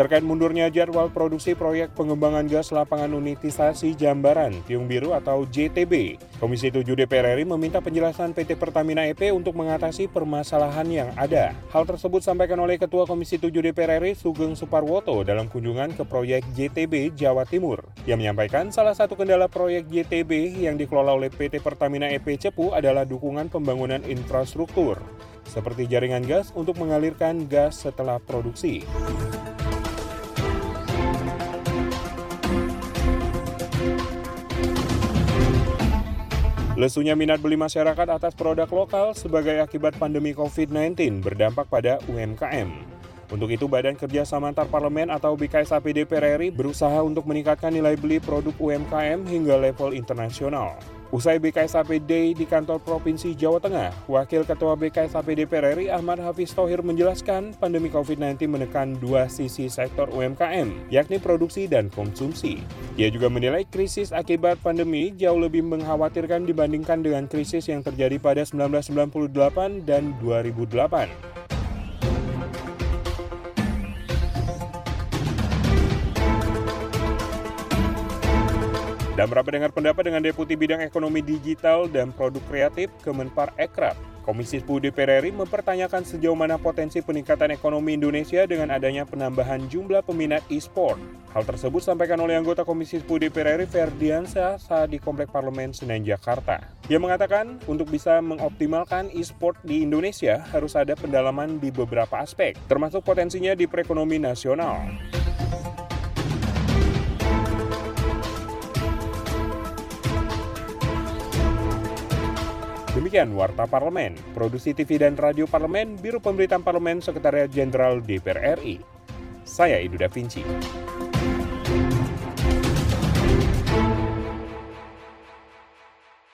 Terkait mundurnya jadwal produksi proyek pengembangan gas lapangan unitisasi Jambaran, Tiung Biru atau JTB, Komisi 7 DPR RI meminta penjelasan PT Pertamina EP untuk mengatasi permasalahan yang ada. Hal tersebut sampaikan oleh Ketua Komisi 7 DPR RI Sugeng Suparwoto dalam kunjungan ke proyek JTB Jawa Timur. Ia menyampaikan salah satu kendala proyek JTB yang dikelola oleh PT Pertamina EP Cepu adalah dukungan pembangunan infrastruktur, seperti jaringan gas untuk mengalirkan gas setelah produksi. Lesunya minat beli masyarakat atas produk lokal sebagai akibat pandemi COVID-19 berdampak pada UMKM. Untuk itu, Badan Kerjasama Antar Parlemen atau BKSAP DPR RI berusaha untuk meningkatkan nilai beli produk UMKM hingga level internasional. Usai BKSAP Day di kantor Provinsi Jawa Tengah, Wakil Ketua BKSAP DPR RI Ahmad Hafiz Tohir menjelaskan pandemi COVID-19 menekan dua sisi sektor UMKM, yakni produksi dan konsumsi. Ia juga menilai krisis akibat pandemi jauh lebih mengkhawatirkan dibandingkan dengan krisis yang terjadi pada 1998 dan 2008. Dan merapat dengar pendapat dengan Deputi Bidang Ekonomi Digital dan Produk Kreatif Kemenpar Ekrab. Komisi 10 DPR RI mempertanyakan sejauh mana potensi peningkatan ekonomi Indonesia dengan adanya penambahan jumlah peminat e-sport. Hal tersebut sampaikan oleh anggota Komisi 10 DPR RI Ferdiansa saat di Komplek Parlemen Senen, Jakarta. Ia mengatakan untuk bisa mengoptimalkan e-sport di Indonesia harus ada pendalaman di beberapa aspek, termasuk potensinya di perekonomian nasional. Demikian Warta Parlemen, Produksi TV dan Radio Parlemen, Biro Pemberitaan Parlemen, Sekretariat Jenderal DPR RI. Saya Idu Da Vinci.